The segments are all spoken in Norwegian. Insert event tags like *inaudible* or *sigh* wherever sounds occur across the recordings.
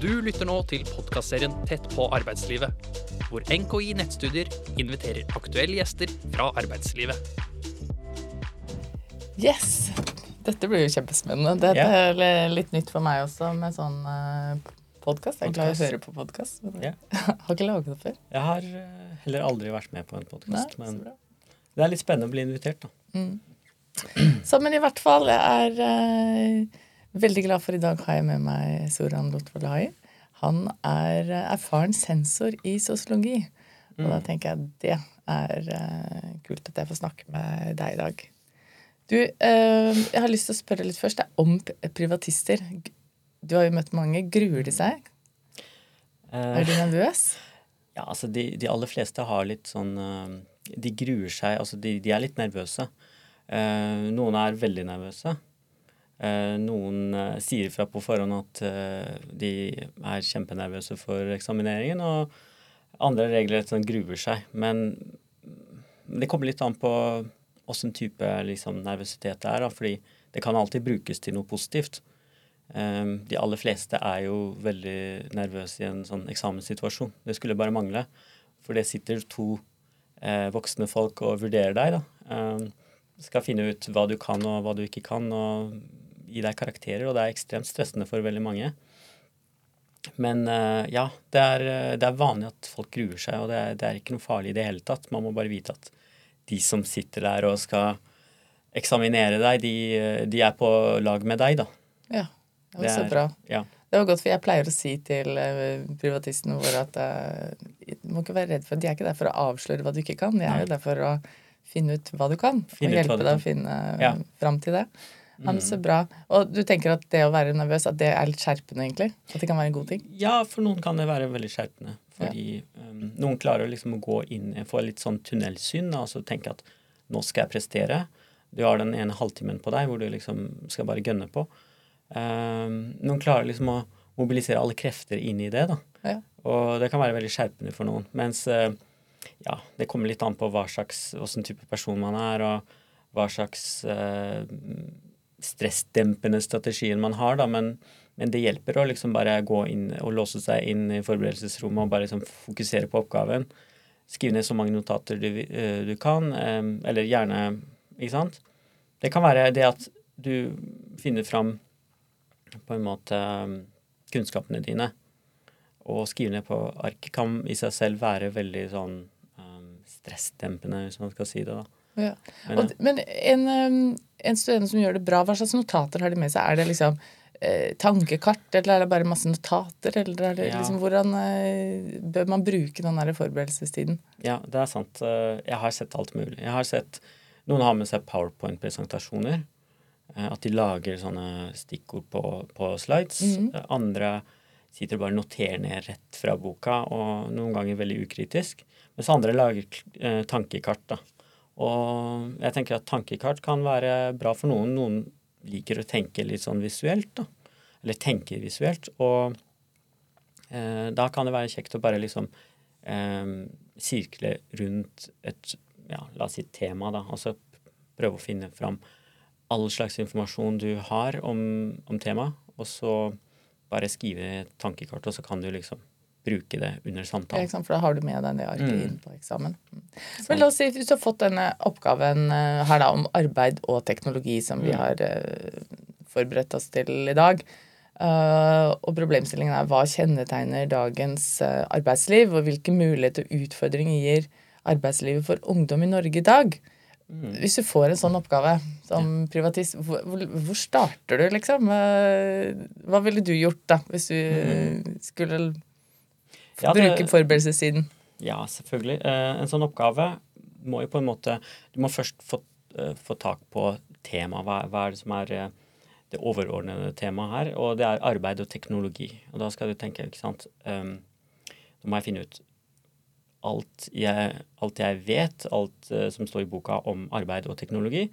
Du lytter nå til podkastserien Tett på arbeidslivet, hvor NKI Nettstudier inviterer aktuelle gjester fra arbeidslivet. Yes! Dette blir jo kjempespennende. Dette Ja. er litt nytt for meg også med sånn uh, podkast. Jeg er glad i å høre på podkast. Ja. *laughs* Har ikke laget det før. Jeg har eh, heller aldri vært med på en podkast, men det er litt spennende å bli invitert, da. Mm. *clears throat* Så, men i hvert fall, jeg er eh, veldig glad for i dag har jeg med meg Soran Lotvolai. Han er eh, erfaren sensor i sosiologi. Og da tenker jeg det er eh, kult at jeg får snakke med deg i dag. Du, eh, jeg har lyst til å spørre litt først det er om privatister. Du har jo møtt mange. Gruer de seg? Er du nervøs? ja, altså de, de aller fleste har litt sånn De gruer seg, altså de, de er litt nervøse. Noen er veldig nervøse. Eh, noen eh, sier fra på forhånd at eh, de er kjempenervøse for eksamineringen, og andre regler sånn gruer seg. Men det kommer litt an på åssen type liksom, nervøsitet det er, da, fordi det kan alltid brukes til noe positivt. De aller fleste er jo veldig nervøse i en sånn eksamenssituasjon. Det skulle bare mangle. For det sitter to voksne folk og vurderer deg, da. Skal finne ut hva du kan og hva du ikke kan, og gi deg karakterer. Og det er ekstremt stressende for veldig mange. Men eh, ja, det er, eh, det er vanlig at folk gruer seg, og det er, det er ikke noe farlig i det hele tatt. Man må bare vite at de som sitter der og skal eksaminere deg, de, eh, de er på lag med deg, da. Ja. Det var Det så bra. Ja. Det var godt, for jeg pleier å si til privatistene våre at uh, du må ikke være redd for De er ikke der for å avsløre hva du ikke kan, de er jo der for å finne ut hva du kan. Finne og hjelpe deg å finne Ja. Fram til det. Ja, men Så bra. Og du tenker at det å være nervøs, at det er litt skjerpende, egentlig? At det kan være en god ting? Ja, for noen kan det være veldig skjerpende. Fordi um, noen klarer liksom å gå inn, få litt sånn tunnelsyn, og altså tenke at nå skal jeg prestere. Du har den ene halvtimen på deg hvor du liksom skal bare gønne på. Um, noen klarer liksom å mobilisere alle krefter inn i det, da. Ja. Og det kan være veldig skjerpende for noen. Mens uh, ja, det kommer litt an på hva slags, hvilken type person man er, og hva slags uh, stressdempende strategien man har, da. Men, men det hjelper å liksom bare gå inn og låse seg inn i forberedelsesrommet og bare liksom fokusere på oppgaven. Skrive ned så mange notater du, eh, du kan, eh, eller gjerne Ikke sant? Det kan være det at du finner fram på en måte eh, kunnskapene dine og skrive ned på ark kan i seg selv være veldig sånn eh, stressdempende, hvis man skal si det, da. Ja. Men, Og, men en, um, en student som gjør det bra, hva slags notater har de med seg? Er det liksom eh, tankekart, eller er det bare masse notater? Eller er det Ja. liksom, hvordan eh, bør man bruke den der forberedelsestiden? Ja, det er sant. Eh, Jeg har sett alt mulig. Jeg har sett Noen har med seg powerpoint-presentasjoner. eh, At de lager sånne stikkord på, på slides. Eh, Andre sitter og bare noterer ned rett fra boka, og noen ganger veldig ukritisk. Mens andre lager eh, tankekart, da. Og jeg tenker at tankekart kan være bra for noen. Noen liker å tenke litt sånn visuelt, da. Eller tenker visuelt. Og eh, da kan det være kjekt å bare liksom eh, sirkle rundt et ja, la oss si tema, da. Altså prøve å finne fram all slags informasjon du har om, om temaet, og så bare skrive et tankekart, og så kan du liksom bruke det under samtalen. Ja. For da har du med deg det arket Mm. inn på eksamen. Mm. Men la oss si hvis du har fått denne oppgaven eh, her da om arbeid og teknologi som vi Mm. har eh, forberedt oss til i dag. Uh, og problemstillingen er hva kjennetegner dagens uh, arbeidsliv, og hvilke muligheter og utfordringer gir arbeidslivet for ungdom i Norge i dag? Mm. Hvis du får en sånn oppgave som privatist, hvor, hvor, starter du, liksom? Uh, Hva ville du gjort, da, hvis du skulle Mm. Ja, det- bruke forberedelsestiden? Ja, selvfølgelig. Eh, en sånn oppgave må jo på en måte Du må først få, eh, få tak på temaet. Hva, hva er det som er eh, det overordnede temaet her? Og det er arbeid og teknologi. Og da skal du tenke, ikke sant um, Nå må jeg finne ut alt jeg, alt jeg vet, alt uh, som står i boka om arbeid og teknologi.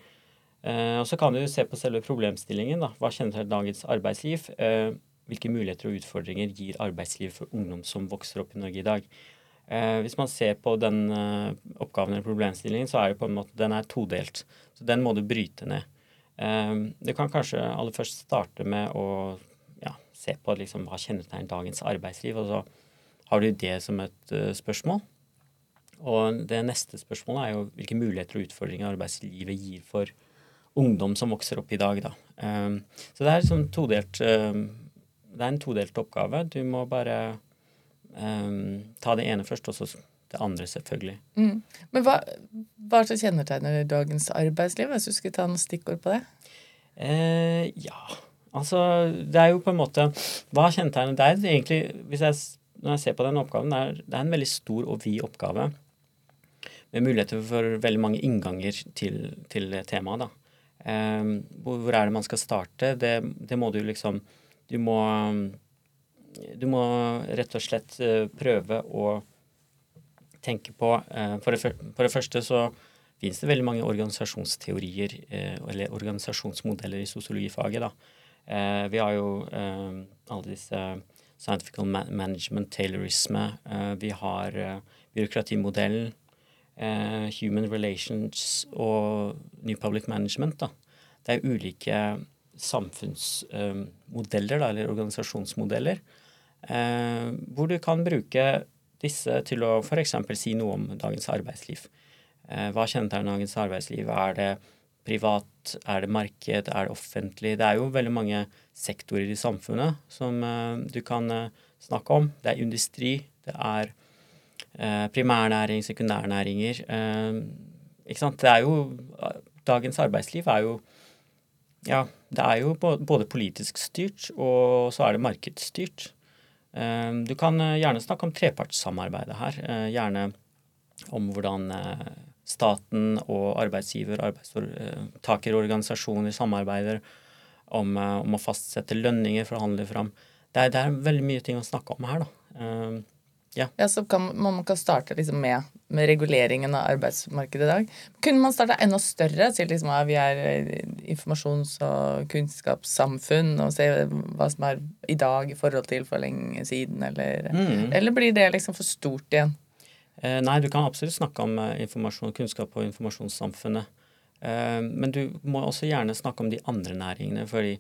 Uh, og så kan du se på selve problemstillingen. da. Hva kjennetegner dagens arbeidsliv? Eh, hvilke muligheter og utfordringer gir arbeidslivet for ungdom som vokser opp i Norge i dag? Eh, hvis man ser på den eh, oppgaven eller problemstillingen, så er det på en måte, den er todelt. Så den må du bryte ned. Eh, du kan kanskje aller først starte med å ja, se på liksom, hva kjennetegner dagens arbeidsliv, og så har du det som et uh, spørsmål. Og det neste spørsmålet er jo hvilke muligheter og utfordringer arbeidslivet gir for ungdom som vokser opp i dag. Da. Um, så det er, liksom todelt, um, det er en todelt oppgave. Du må bare um, ta det ene først, og så det andre, selvfølgelig. Mm. Men hva, hva som kjennetegner dagens arbeidsliv? Hvis du skulle ta noen stikkord på det? Eh, ja, altså Det er jo på en måte Hva kjennetegner Det er egentlig, jeg, når jeg ser på den oppgaven, det er, det er en veldig stor og vid oppgave. Med muligheter for veldig mange innganger til, til temaet. da. Eh, hvor, hvor, er det man skal starte? Det, det må du liksom Du må Du må rett og slett uh, prøve å tenke på uh, for, det, for det første så finnes det veldig mange organisasjonsteorier eh, eller organisasjonsmodeller i sosiologifaget. da. Eh, vi har jo eh, alle disse scientific management, taylorisme. Eh, vi har eh, byråkratimodellen, eh, human relations og new public management. da. Det er ulike samfunnsmodeller, da, eller organisasjonsmodeller, hvor du kan bruke disse til å f.eks. si noe om dagens arbeidsliv. Eh, hva kjennetegner dagens arbeidsliv? Er det privat? Er det marked? Er det offentlig? Det er jo veldig mange sektorer i samfunnet som eh, du kan eh, snakke om. Det er industri, det er primærnæring, sekundærnæringer. Ikke sant? Det er jo Dagens arbeidsliv er jo ja, det er jo både politisk styrt, og så er det markedsstyrt. Du kan gjerne snakke om trepartssamarbeidet her. Gjerne om hvordan staten og arbeidsgiver, arbeidstakerorganisasjoner samarbeider om, eh, om, å fastsette lønninger, forhandle fram. Det er, det er, veldig mye ting å snakke om her, da. Ja. ja. så kan, man kan starte liksom med, med, reguleringen av arbeidsmarkedet i dag. Kunne man starte enda større? Si liksom at vi er eh, informasjons- og kunnskapssamfunn, og se hva som er i dag i forhold til for lenge siden, eller, mm. eller blir det liksom for stort igjen? Eh, nei, du kan absolutt snakke om eh, informasjon, kunnskap og informasjonssamfunnet. Eh, men du må også gjerne snakke om de andre næringene, fordi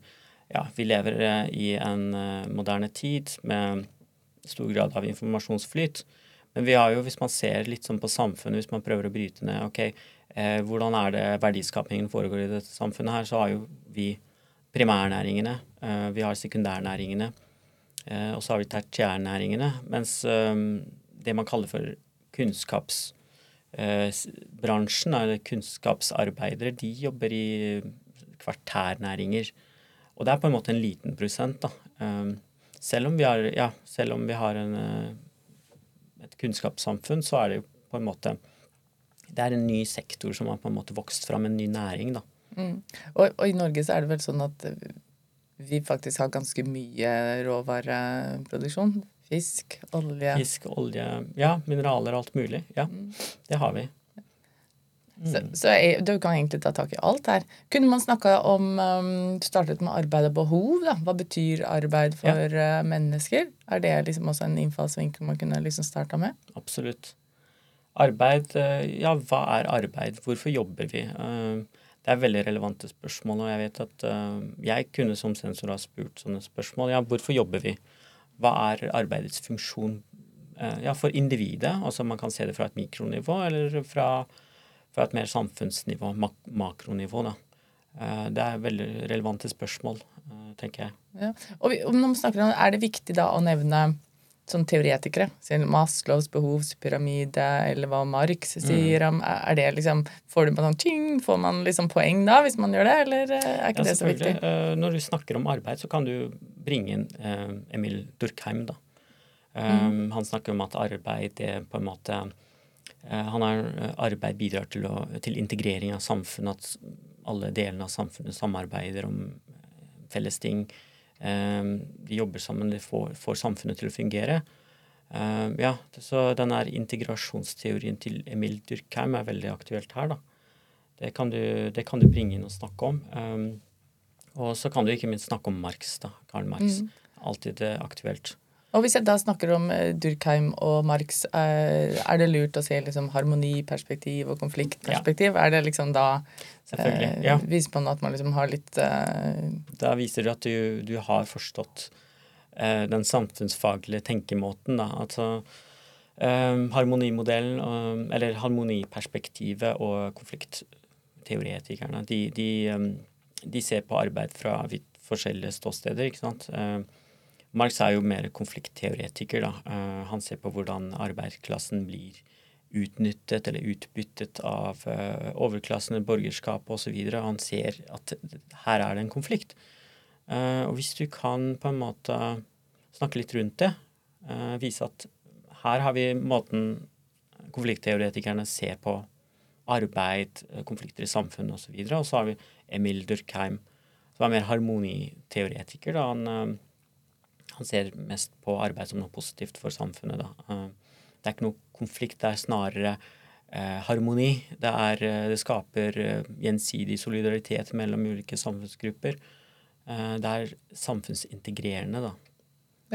ja, vi lever i en moderne tid med stor grad av informasjonsflyt. Men vi har jo, hvis man ser litt sånn på samfunnet, hvis man prøver å bryte ned ok, eh, hvordan er det verdiskapingen foregår i dette samfunnet her, så har jo vi primærnæringene, eh, vi har sekundærnæringene, eh, og så har vi tertiærnæringene. Mens det man kaller for kunnskapsbransjen, eller kunnskapsarbeidere, de jobber i kvartærnæringer. Og det er på en måte en liten prosent, da. Selv om vi har, ja, selv om vi har en, eh, et kunnskapssamfunn, så er det jo på en måte Det er en ny sektor som har på en måte vokst fram, en ny næring, da. Mm. Og, og, i Norge så er det vel sånn at vi faktisk har ganske mye råvareproduksjon. Fisk, olje Fisk, olje Ja, mineraler og alt mulig. Ja, mm. det har vi. Mm. Så, så jeg, du kan egentlig ta tak i alt her. Kunne man snakka om um, Startet med arbeid og behov. da. Hva betyr arbeid for ja. uh, mennesker? Er det liksom også en innfallsvinkel man kunne liksom starta med? Absolutt. Arbeid uh, Ja, hva er arbeid? Hvorfor jobber vi? Uh, det er veldig relevante spørsmål, og jeg vet at jeg kunne som sensor ha spurt sånne spørsmål. Ja, hvorfor jobber vi? hva er arbeidets funksjon eh, ja, for individet? Altså man kan se det fra et mikronivå eller fra, fra et mer samfunnsnivå, mak makronivå. da. Eh, det er veldig relevante spørsmål, eh, tenker jeg. Ja. Og når vi snakker om, Er det viktig da å nevne sånn teoretikere. Maslows behovspyramide, eller hva Marx sier om er det liksom, Får du sånn ting, får man liksom poeng da, hvis man gjør det, eller eh, er ikke ja, det så viktig? Når du snakker om arbeid, så kan du bringe inn Emil Durkheim, da. Mm. Han snakker om at arbeid er på en måte han har, Arbeid bidrar til, å, til integrering av samfunnet, at alle delene av samfunnet samarbeider om felles ting. De jobber sammen, de får, får samfunnet til å fungere. Ja, så denne integrasjonsteorien til Emil Durkheim er veldig aktuelt her, da. Det kan du, det kan du bringe inn og snakke om. Um, og så kan du ikke minst snakke om Marx, da. Karl Marx. Mm. Alltid aktuelt. Og hvis jeg da snakker om eh, Durkheim og Marx, eh, er det lurt å se liksom harmoniperspektiv og konfliktperspektiv? Ja. Er det liksom da Selvfølgelig, ja. Viser man at man liksom har litt eh... Da viser det at du, du har forstått eh, den samfunnsfaglige tenkemåten. Da. Altså eh, harmonimodellen, og, eller harmoniperspektivet og konfliktteoretikerne, de, de, um, de, ser på arbeid fra forskjellige ståsteder. ikke sant? Eh, Marx er jo mer konfliktteoretiker. da. Uh, han ser på hvordan arbeidsklassen blir utnyttet eller utbyttet av overklassene, overklassen, borgerskapet osv. Han ser at her er det en konflikt. Uh, og hvis du kan på en måte snakke litt rundt det, vise at her har vi måten konfliktteoretikerne ser på arbeid, konflikter i samfunnet osv. Og, så og så har vi Emil Durkheim, som er mer harmoniteoretiker. da han han ser mest på arbeid som noe positivt for samfunnet. Da. Eh, det er ikke noe konflikt, det er snarere eh, harmoni. Det, er, eh, det skaper eh, gjensidig solidaritet mellom ulike samfunnsgrupper. Eh, det er samfunnsintegrerende, da.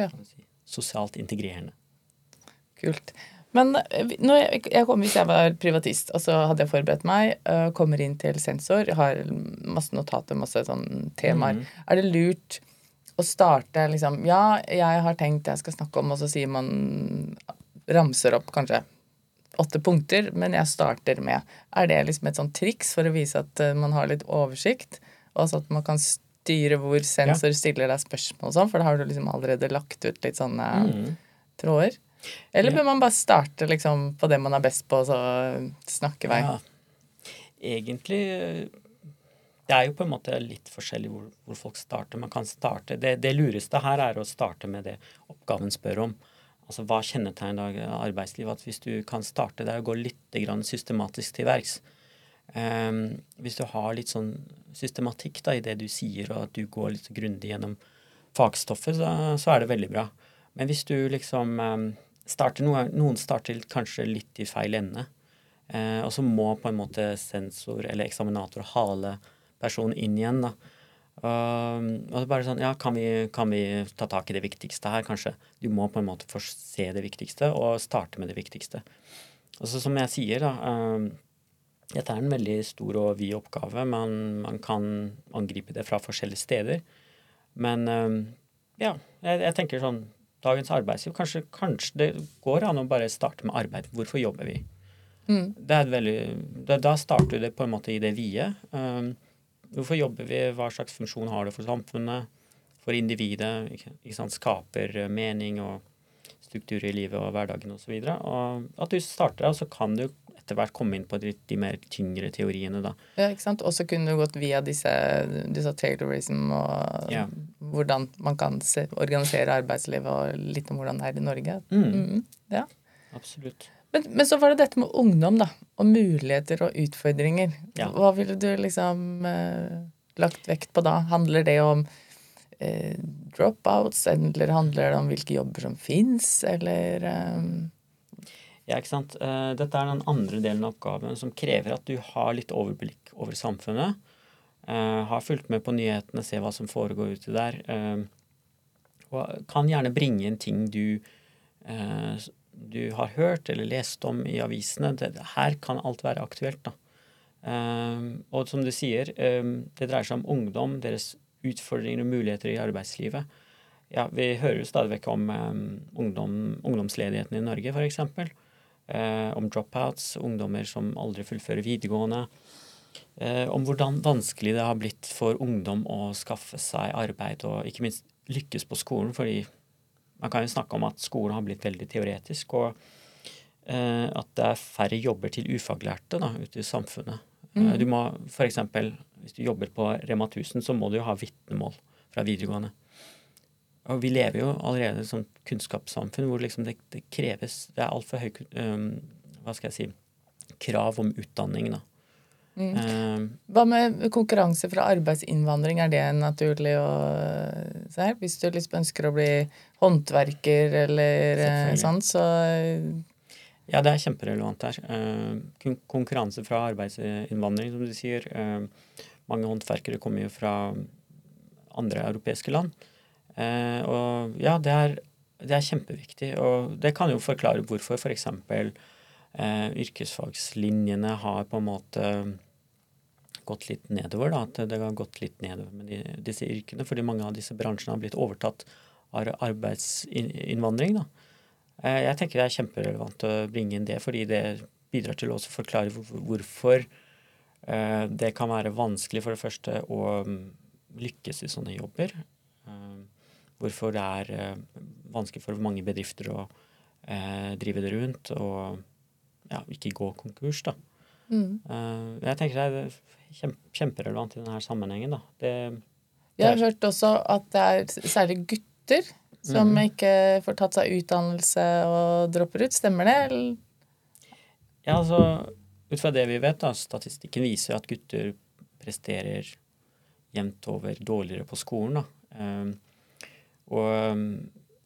Ja. Si. Sosialt integrerende. Kult. Men jeg, jeg kom, hvis jeg var privatist, og så hadde jeg forberedt meg, kommer inn til sensor, har masse notater, masse sånn temaer, mm. er det lurt å starte liksom Ja, jeg har tenkt jeg skal snakke om, og så sier man Ramser opp kanskje åtte punkter, men jeg starter med Er det liksom et sånt triks for å vise at eh, man har litt oversikt, og så at man kan styre hvor sensor stiller deg spørsmål og sånn, for da har du liksom allerede lagt ut litt sånne mm. tråder? Eller bør man bare starte liksom på det man er best på, og så snakke vei? Ja. Egentlig det er jo på en måte litt forskjellig hvor, hvor folk starter. Man kan starte, det, det, lureste her er å starte med det oppgaven spør om. Altså Hva kjennetegner arbeidslivet? At hvis du kan starte der og gå litt systematisk til verks um, Hvis du har litt sånn systematikk da, i det du sier, og at du går litt grundig gjennom fagstoffet, så, så, er det veldig bra. Men hvis du liksom um, starter noe, Noen starter kanskje litt i feil ende. Uh, og så må på en måte sensor eller eksaminator hale person inn igjen. da. Uh, og det er bare sånn, ja, kan vi, kan vi, ta tak i det viktigste her, kanskje? Du må på en måte først se det viktigste og starte med det viktigste. Og så som jeg sier, da uh, Dette er en veldig stor og vid oppgave. Man, man kan angripe det fra forskjellige steder. Men uh, ja, jeg, jeg, tenker sånn Dagens arbeidsliv kanskje, kanskje, det går an å bare starte med arbeid. Hvorfor jobber vi? Mm. Det er veldig, da, da starter det på en måte i det vide. Um, Hvorfor jobber vi? Hva slags funksjon har det for samfunnet? For individet? Ikke sant? Skaper eh, mening og struktur i livet og hverdagen osv. Og, så og at du starter der, så kan du etter hvert komme inn på de, de mer tyngre teoriene, da. Ja, ikke sant. Og så kunne du gått via disse, disse Taylorism og ja. hvordan man kan se, organisere arbeidslivet, og litt om hvordan det er i Norge. Mm. Mm, ja. Absolutt. Men, men, så var det dette med ungdom, da. Og muligheter og utfordringer. Ja. Hva ville du liksom eh, lagt vekt på da? Handler det om eh, dropouts, eller handler det om hvilke jobber som fins, eller eh... Ja, ikke sant. Uh, dette er den andre delen av oppgaven som krever at du har litt overblikk over samfunnet. Uh, har fulgt med på nyhetene, se hva som foregår ute der. Uh, og kan gjerne bringe inn ting du du har hørt eller lest om i avisene. Det, her kan alt være aktuelt. da. Um, og som du sier, um, det dreier seg om ungdom, deres utfordringer og muligheter i arbeidslivet. Ja, Vi hører jo stadig vekk om um, ungdom, ungdomsledigheten i Norge, f.eks. Uh, om dropouts, ungdommer som aldri fullfører videregående. Uh, om hvordan vanskelig det har blitt for ungdom å skaffe seg arbeid og ikke minst lykkes på skolen, fordi man kan jo snakke om at skolen har blitt veldig teoretisk, og eh, at det er færre jobber til ufaglærte da, ute i samfunnet. Mm. Du må f.eks. hvis du jobber på Rema 1000, så må du jo ha vitnemål fra videregående. Og vi lever jo allerede i et sånt kunnskapssamfunn hvor liksom det, det kreves Det er altfor høy um, Hva skal jeg si krav om utdanning, da. Mm. Hva med konkurranse fra arbeidsinnvandring, er det naturlig å se her? Hvis du liksom ønsker å bli håndverker eller eh, sånn, så Ja, det er kjemperelevant her. Konkurranse fra arbeidsinnvandring, som du sier. Mange håndverkere kommer jo fra andre europeiske land. Og ja, det er, det er, kjempeviktig. Og det kan jo forklare hvorfor f.eks. For eksempel, yrkesfagslinjene har på en måte gått litt nedover. da, At det har gått litt nedover med de, disse yrkene. Fordi mange av disse bransjene har blitt overtatt av arbeidsinnvandring. da. Eh, jeg tenker det er kjemperelevant å bringe inn det, fordi det bidrar til å forklare hvorfor eh, det kan være vanskelig for det første å mm, lykkes i sånne jobber. Hvorfor det er vanskelig for mange bedrifter å drive det rundt og ja, ikke gå konkurs. da. Mm. Jeg tenker det er kjemperelevant i denne sammenhengen. da. Det, Vi har hørt også at det er særlig gutter som mm. ikke får tatt seg utdannelse og dropper ut. Stemmer det? Eller? Ja, altså ut fra det vi vet, da, statistikken viser at gutter presterer jevnt over dårligere på skolen. da. Um, og,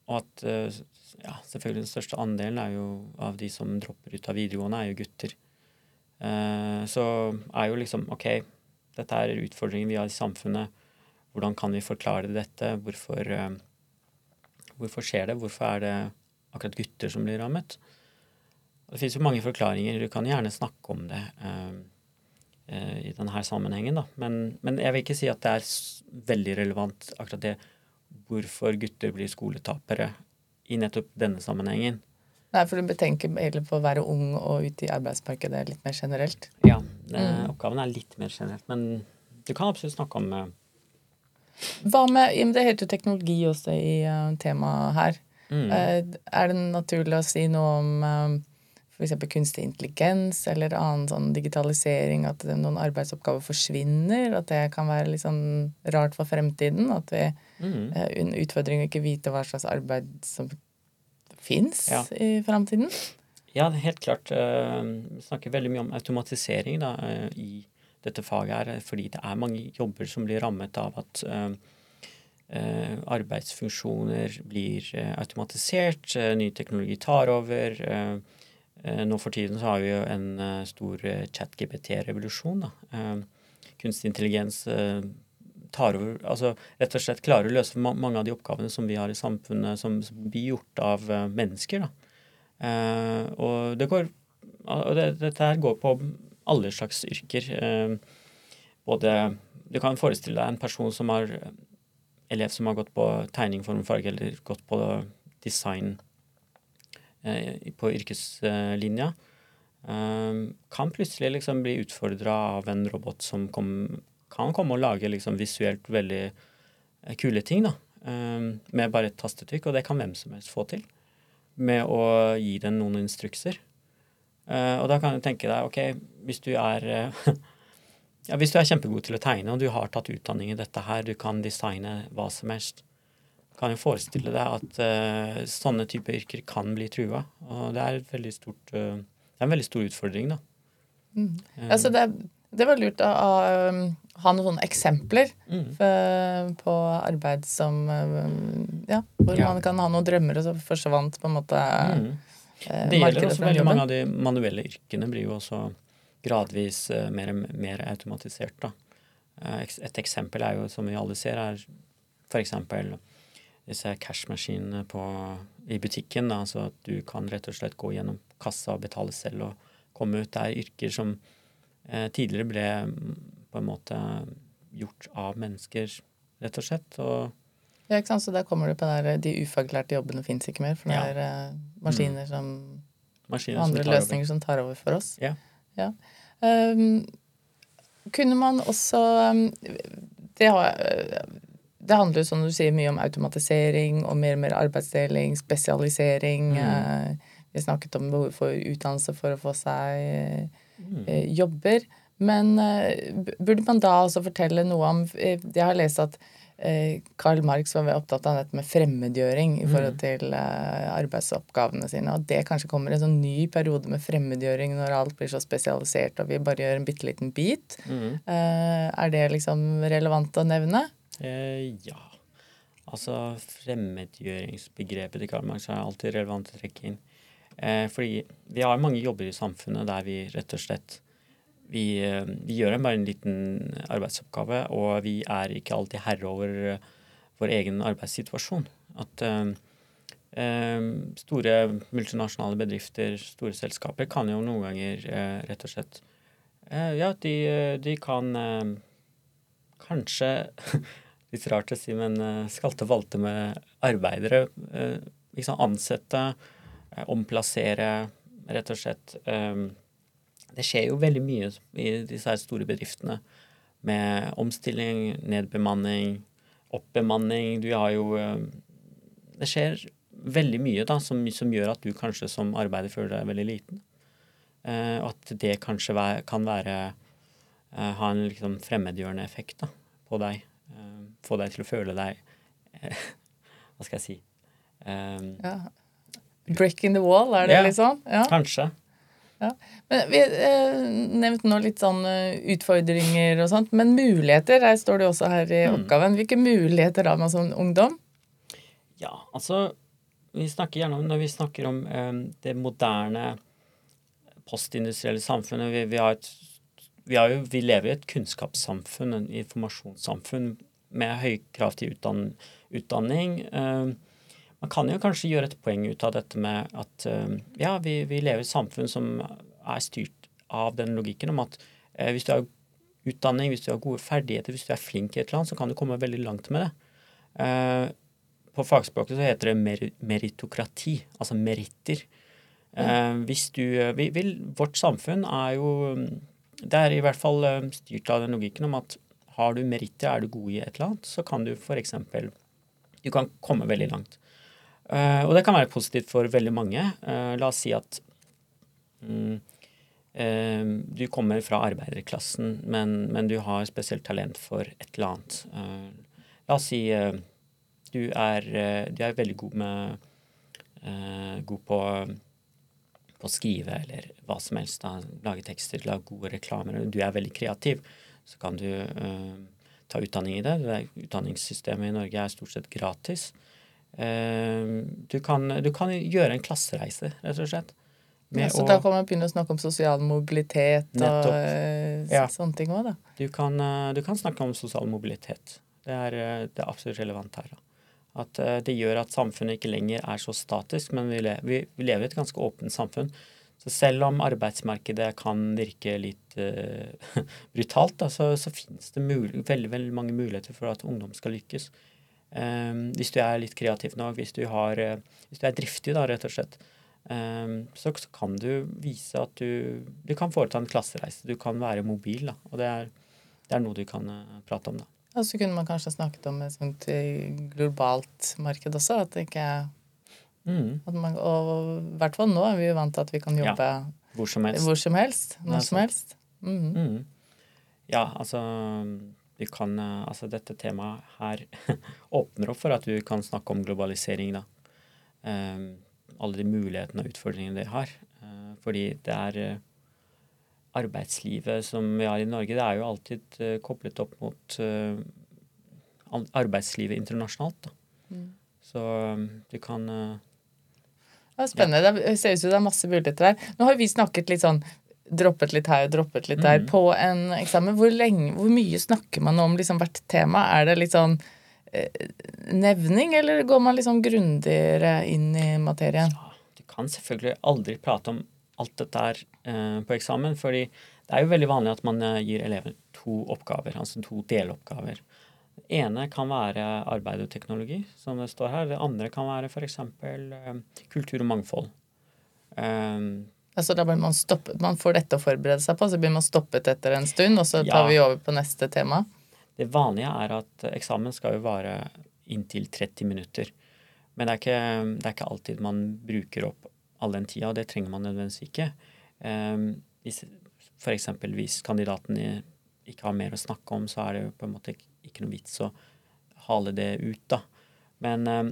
og, at uh, ja, selvfølgelig den største andelen er jo av de som dropper ut av videregående, er jo gutter. Uh, så er jo liksom OK, dette er utfordringen vi har i samfunnet. Hvordan kan vi forklare dette? Hvorfor uh, Hvorfor skjer det? Hvorfor er det akkurat gutter som blir rammet? Det fins jo mange forklaringer. Du kan gjerne snakke om det uh, i denne sammenhengen, da. Men, men, jeg vil ikke si at det er veldig relevant akkurat det hvorfor gutter blir skoletapere i nettopp denne sammenhengen. Nei, for du betenker heller på å være ung og ute i arbeidsmarkedet litt mer generelt? Ja, det, mm. oppgaven er litt mer generelt. Men du kan absolutt snakke om uh, hva med Det heter jo teknologi også i uh, temaet her. Mm. Er det naturlig å si noe om f.eks. kunstig intelligens eller annen sånn digitalisering? At noen arbeidsoppgaver forsvinner? At det kan være litt sånn rart for fremtiden? At vi mm. en utfordring å ikke vite hva slags arbeid som fins ja. i framtiden? Ja, helt klart. Vi snakker veldig mye om automatisering da, i dette faget her, fordi det er mange jobber som blir rammet av at arbeidsfunksjoner blir automatisert, ny teknologi tar over. nå for tiden så har vi jo en stor chat-GPT-revolusjon. kunstig intelligens tar over Altså rett og slett klarer å løse mange av de oppgavene som vi har i samfunnet, som, blir gjort av mennesker. da. og det går og det, dette her går på alle slags yrker. Eh, både Du kan forestille deg en person som har elev som har gått på tegning, form, farge eller gått på design eh, på yrkeslinja. Eh, kan plutselig liksom bli utfordra av en robot som kom, kan komme og lage liksom visuelt veldig kule ting. da, Med bare et tastetrykk, og det kan hvem som helst få til. Med å gi den noen instrukser. og da kan du tenke deg ok, hvis du er eh, *laughs* ja, hvis du er kjempegod til å tegne, og du har tatt utdanning i dette her, du kan designe hva som helst, kan jo forestille deg at uh, sånne typer yrker kan bli trua. Og det er, stort, uh, det er en veldig stor utfordring, da. Mm. Um, altså det, det, var lurt å, å um, ha noen sånne eksempler mm. for, på arbeid som um, Ja, hvor ja. man kan ha noen drømmer, og så forsvant på en måte mm. Det gjelder også veldig mange av de manuelle yrkene blir jo også gradvis uh, mer, mer, automatisert. Da. Uh, et eksempel er jo, som vi alle ser, er f.eks. disse cashmaskinene i butikken. Da, så at du kan rett og slett gå gjennom kassa og betale selv og komme ut. Det er yrker som tidligere ble mm, på en måte gjort av mennesker, rett og slett. og ja, ikke sant? Så der kommer du på der, de ufaglærte jobbene fins ikke mer. For det er uh, maskiner mm. som maskiner Andre som løsninger over. som tar over for oss. Ja. ja. Um, kunne man også um, det, har, det, handler jo, som du sier, mye om automatisering og mer og mer arbeidsdeling, spesialisering. Mm. Vi snakket om behov for utdannelse for å få seg mm. uh, jobber. Men uh, burde man da også fortelle noe om Jeg har lest at Eh, Karl Marx var opptatt av dette med fremmedgjøring i forhold mm. til arbeidsoppgavene sine. Og det kanskje kommer en sånn ny periode med fremmedgjøring når alt blir så spesialisert og vi bare gjør en bitte liten bit. Mm. Er det liksom relevant å nevne? Eh, ja. Altså fremmedgjøringsbegrepet til Karl Marx er alltid relevant å trekke inn. Eh, fordi vi har mange jobber i samfunnet der vi rett og slett vi, eh, vi, gjør bare en liten arbeidsoppgave, og vi er ikke alltid herre over eh, vår egen arbeidssituasjon. At uh, store multinasjonale bedrifter, store selskaper, kan jo noen ganger rett og slett Ja, de, de kan kanskje *laughs* litt rart å si, men skalte og valte med arbeidere. Liksom ansette, omplassere, rett og slett. Um, det skjer jo veldig mye i disse store bedriftene med omstilling, nedbemanning, oppbemanning. Du har jo Det skjer veldig mye da, som, som, gjør at du kanskje som arbeider føler deg veldig liten. Og at det kanskje kan være ha en liksom fremmedgjørende effekt da, på deg få deg til å føle deg *laughs* Hva skal jeg si um, ja. Breaking the wall, er det ja, sånn? Ja. Kanskje. Ja. Men Vi eh, nevnte nå litt sånn uh, utfordringer og sånt, men muligheter her står det også her i mm. oppgaven. Hvilke muligheter har man som ungdom? Ja, altså vi snakker gjerne om, Når vi snakker om eh, det moderne postindustrielle samfunnet vi, vi, har et, vi, har jo, vi lever i et kunnskapssamfunn, en informasjonssamfunn med høy krav til utdann, utdanning. Uh, man kan jo kanskje gjøre et poeng ut av dette med at uh, ja, vi, vi, lever i et samfunn som er styrt av den logikken om at eh, hvis du har utdanning, hvis du har gode ferdigheter, hvis du er flink i et eller annet, så kan du komme veldig langt med det. på fagspråket så heter det mer, meritokrati, altså meritter. hvis du vi, vi, Vårt samfunn er jo Det er i hvert fall styrt av den logikken om at har du meritter, er du god i et eller annet, så kan du f.eks. Du kan komme veldig langt. Uh, og det kan være positivt for veldig mange. Uh, la oss si at um, uh, du kommer fra arbeiderklassen, men, men, du har spesielt talent for et eller annet. la oss si du er, du er veldig god med God på på å skrive eller hva som helst. Da. Lage tekster, lage gode reklamer. Du er veldig kreativ så kan du uh, ta utdanning i det utdanningssystemet i Norge er stort sett gratis. Uh, du, kan, du, kan, gjøre en klassereise, rett og slett. Ja, så å, da kan man begynne å snakke om sosial mobilitet og uh, ja. sånne ting òg, da. Du kan, du kan, snakke om sosial mobilitet. Det er, det er absolutt relevant her. Da. At det gjør at samfunnet ikke lenger er så statisk, men vi vi, vi lever i et ganske åpent samfunn. Så selv om arbeidsmarkedet kan virke litt uh, *laughs* brutalt, da, så, så finnes det mulig, veldig, veldig mange muligheter for at ungdom skal lykkes. Um, hvis du er litt kreativ nok, hvis du, har, uh, hvis du er driftig, da, rett og slett, um, så, så, kan du vise at du, du kan foreta en klassereise. Du kan være mobil, da, og det er, det er noe du kan uh, prate om. da. Og så kunne man kanskje snakket om et sånt globalt marked også, at det ikke Mm. Man, og i hvert fall nå er vi jo vant til at vi kan jobbe ja, hvor som helst. Hvor som helst når som helst. Mm. Mm. Ja, altså vi kan, altså Dette temaet her åpner opp for at vi kan snakke om globalisering. da. Um, alle de mulighetene og utfordringene det har. Uh, fordi det er uh, arbeidslivet som vi har i Norge, det er jo alltid uh, koblet opp mot arbeidslivet internasjonalt. da. Mm. Så um, du kan det er spennende. Det ser ut som det er masse muligheter her. Nå har vi snakket litt sånn droppet litt her og droppet litt der mm. på en eksamen. Hvor, lenge, hvor mye snakker man om liksom hvert tema? Er det litt sånn eh, nevning, eller går man liksom grundigere inn i materien? Ja, du kan selvfølgelig aldri prate om alt dette her eh, på eksamen, fordi det er jo veldig vanlig at man eh, gir elever to oppgaver, altså to deloppgaver. Det ene kan være arbeid og teknologi, som det står her. Det andre kan være f.eks. Uh, kultur og mangfold. Um, altså da blir man stoppet, Man får dette å forberede seg på, så blir man stoppet etter en stund, og så tar ja, vi over på neste tema? Det vanlige er at eksamen skal jo vare inntil 30 minutter. Men det er ikke, det er ikke alltid man bruker opp all den tida, og det trenger man nødvendigvis ikke. Um, hvis f.eks. hvis kandidaten ikke har mer å snakke om, så er det jo på en måte ikke noe vits å hale det ut, da. Men, eh,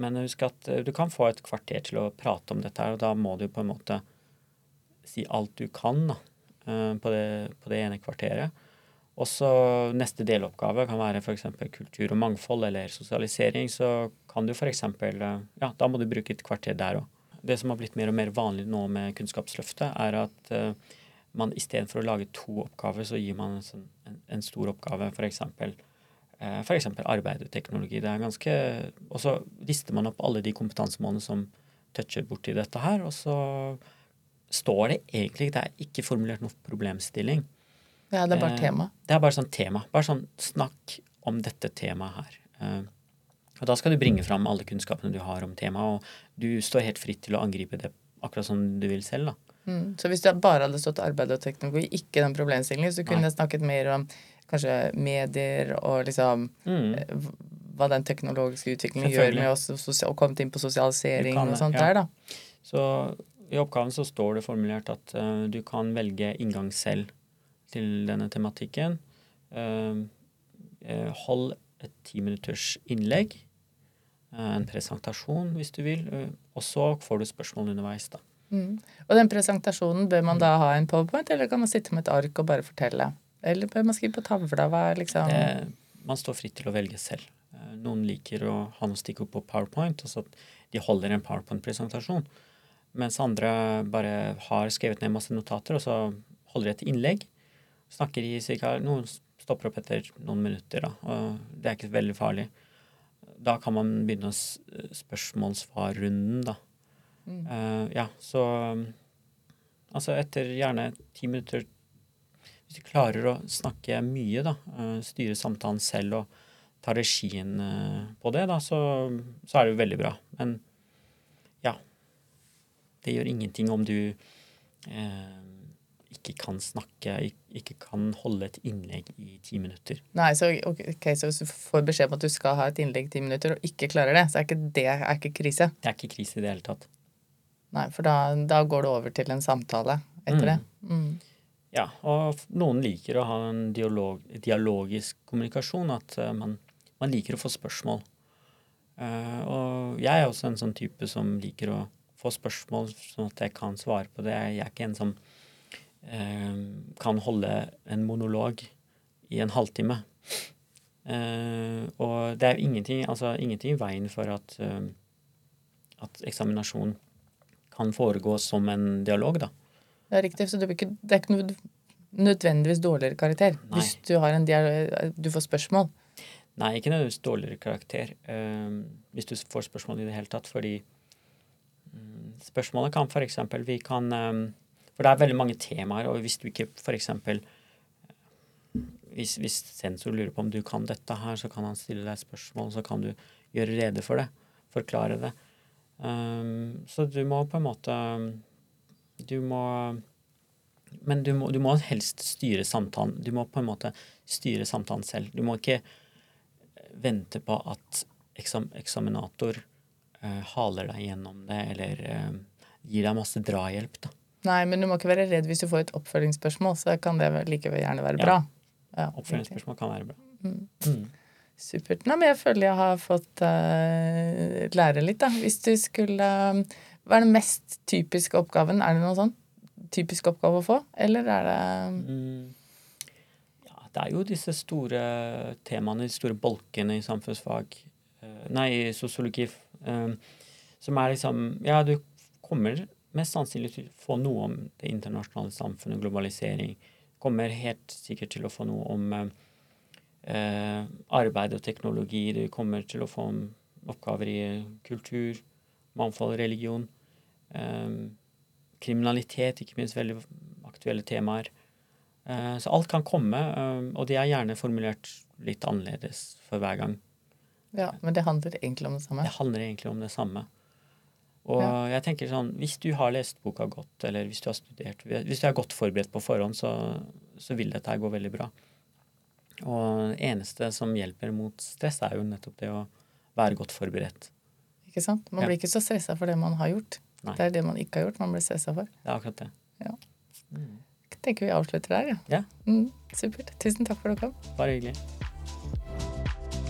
men husk at du kan få et kvarter til å prate om dette her, og da må du på en måte si alt du kan da, eh, på det, på det ene kvarteret. Og så neste deloppgave kan være f.eks. kultur og mangfold eller sosialisering. Så kan du f.eks. Ja, da må du bruke et kvarter der òg. Det som har blitt mer og mer vanlig nå med Kunnskapsløftet, er at uh, man istedenfor å lage to oppgaver, så gir man en, sånn, en, en stor oppgave. F.eks. Uh, F.eks. arbeid og teknologi. Det er ganske, og så lister man opp alle de kompetansemålene som toucher borti dette her, og så står det egentlig Det er ikke formulert noen problemstilling. Ja, det er bare eh, tema. Det er bare sånn tema. Bare sånn snakk om dette temaet her. Eh, og da skal du bringe fram alle kunnskapene du har om temaet, og du står helt fritt til å angripe det akkurat som du vil selv, da. Mm. Så hvis det bare hadde stått arbeid og teknologi, ikke den problemstillingen, så kunne jeg snakket mer om kanskje medier og liksom Mm. eh, hva den teknologiske utviklingen gjør med oss, og, kommet inn på sosialisering og sånt ja. der, da. Så i oppgaven så står det formulert at uh, du kan velge inngang selv til denne tematikken. Uh, hold et ti minutters innlegg, en presentasjon hvis du vil, og så får du spørsmål underveis, da. Mm. Og den presentasjonen, bør man da ha en powerpoint, eller kan man sitte med et ark og bare fortelle? Eller bør man skrive på tavla? Hva er liksom Det, man står fritt til å velge selv. Noen liker å ha noe stikkord på PowerPoint, altså at de holder en PowerPoint-presentasjon. Mens andre bare har skrevet ned masse notater, og så holder de et innlegg. Snakker i cirka Noen stopper opp etter noen minutter, da. Og det er ikke veldig farlig. Da kan man begynne s- spørsmål-svar-runden, da. Mm. Uh, ja, så um, Altså etter gjerne ti minutter Hvis du klarer å snakke mye, da, uh, styre samtalen selv og ta regien uh, på det, da, så, så er det jo veldig bra. Men Det gjør ingenting om du eh, ikke kan snakke, ikke kan holde et innlegg i ti minutter. Nei, så, okay, så hvis du får beskjed om at du skal ha et innlegg i ti minutter, og ikke klarer det, så er ikke det er ikke krise. Det er ikke krise i det hele tatt. Nei, for da, da går det over til en samtale etter det. Mm. Ja, og noen liker å ha en dialog, dialogisk kommunikasjon, at eh, man, man liker å få spørsmål. Uh, og jeg er også en sånn type som liker å få spørsmål sånn at jeg kan svare på det. Jeg er ikke en som eh, kan holde en monolog i en halvtime. Eh, og det er ingenting, altså, ingenting i veien for at, eh, at eksaminasjon kan foregå som en dialog, da. Det er riktig, så det, er ikke, det er ikke noe nødvendigvis dårligere karakter Nei. hvis du har en du får spørsmål. Nei, ikke nødvendigvis dårligere karakter, eh, hvis du får spørsmål i det hele tatt, fordi spørsmålet kan eksempel Vi kan eh, For det er veldig mange temaer, og hvis du ikke for eksempel hvis, hvis sensor lurer på om du kan dette her, så kan han stille deg spørsmål, så kan du gjøre rede for det. Forklare det. Um, så du må på en måte Du må Men du må, du må helst styre samtalen. Du må på en måte styre samtalen selv. Du må ikke vente på at eksam, eksaminator eh, haler deg gjennom det, eller eh, gir deg masse drahjelp, da. Nei, men du må ikke være redd hvis du får et oppfølgingsspørsmål, så kan det likevel gjerne være bra. Ja. Oppfølgingsspørsmål kan være bra. Mm. Mm. Supert. Nei, men jeg føler jeg har fått uh, lære litt, da. Hvis du skulle Hva er den mest typiske oppgaven? Er det noen sånn typisk oppgave å få, eller er det Mm. Ja, det er jo disse store temaene, de store bolkene i samfunnsfag, eh, nei, i sosiologi, eh, som er liksom Ja, du kommer mest sannsynlig til å få noe om det internasjonale samfunnet, globalisering. Kommer helt sikkert til å få noe om eh, eh, arbeid og teknologi. Du kommer til å få oppgaver i kultur, mangfold, religion. Eh, kriminalitet, ikke minst veldig aktuelle temaer. Eh, Så alt kan komme, eh, og de er gjerne formulert litt annerledes for hver gang. Ja, men det handler egentlig om det samme. Det handler egentlig om det samme. Og Ja. jeg tenker sånn, hvis du har lest boka godt, eller hvis du har studert, hvis du er godt forberedt på forhånd, så, så vil dette her gå veldig bra. Og det eneste som hjelper mot stress, er jo nettopp det å være godt forberedt. Ikke sant? Man Ja. blir ikke så stressa for det man har gjort. Nei. Det er det man ikke har gjort, man blir stressa for. Det er akkurat det. Ja. Mm. Jeg tenker vi avslutter der, ja. Ja. Mm, supert. Tusen takk for at du kom. Bare hyggelig.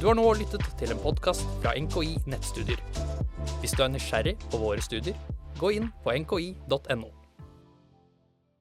Du har nå lyttet til en podkast fra NKI Nettstudier. Hvis du er nysgjerrig på våre studier, gå inn på nki.no.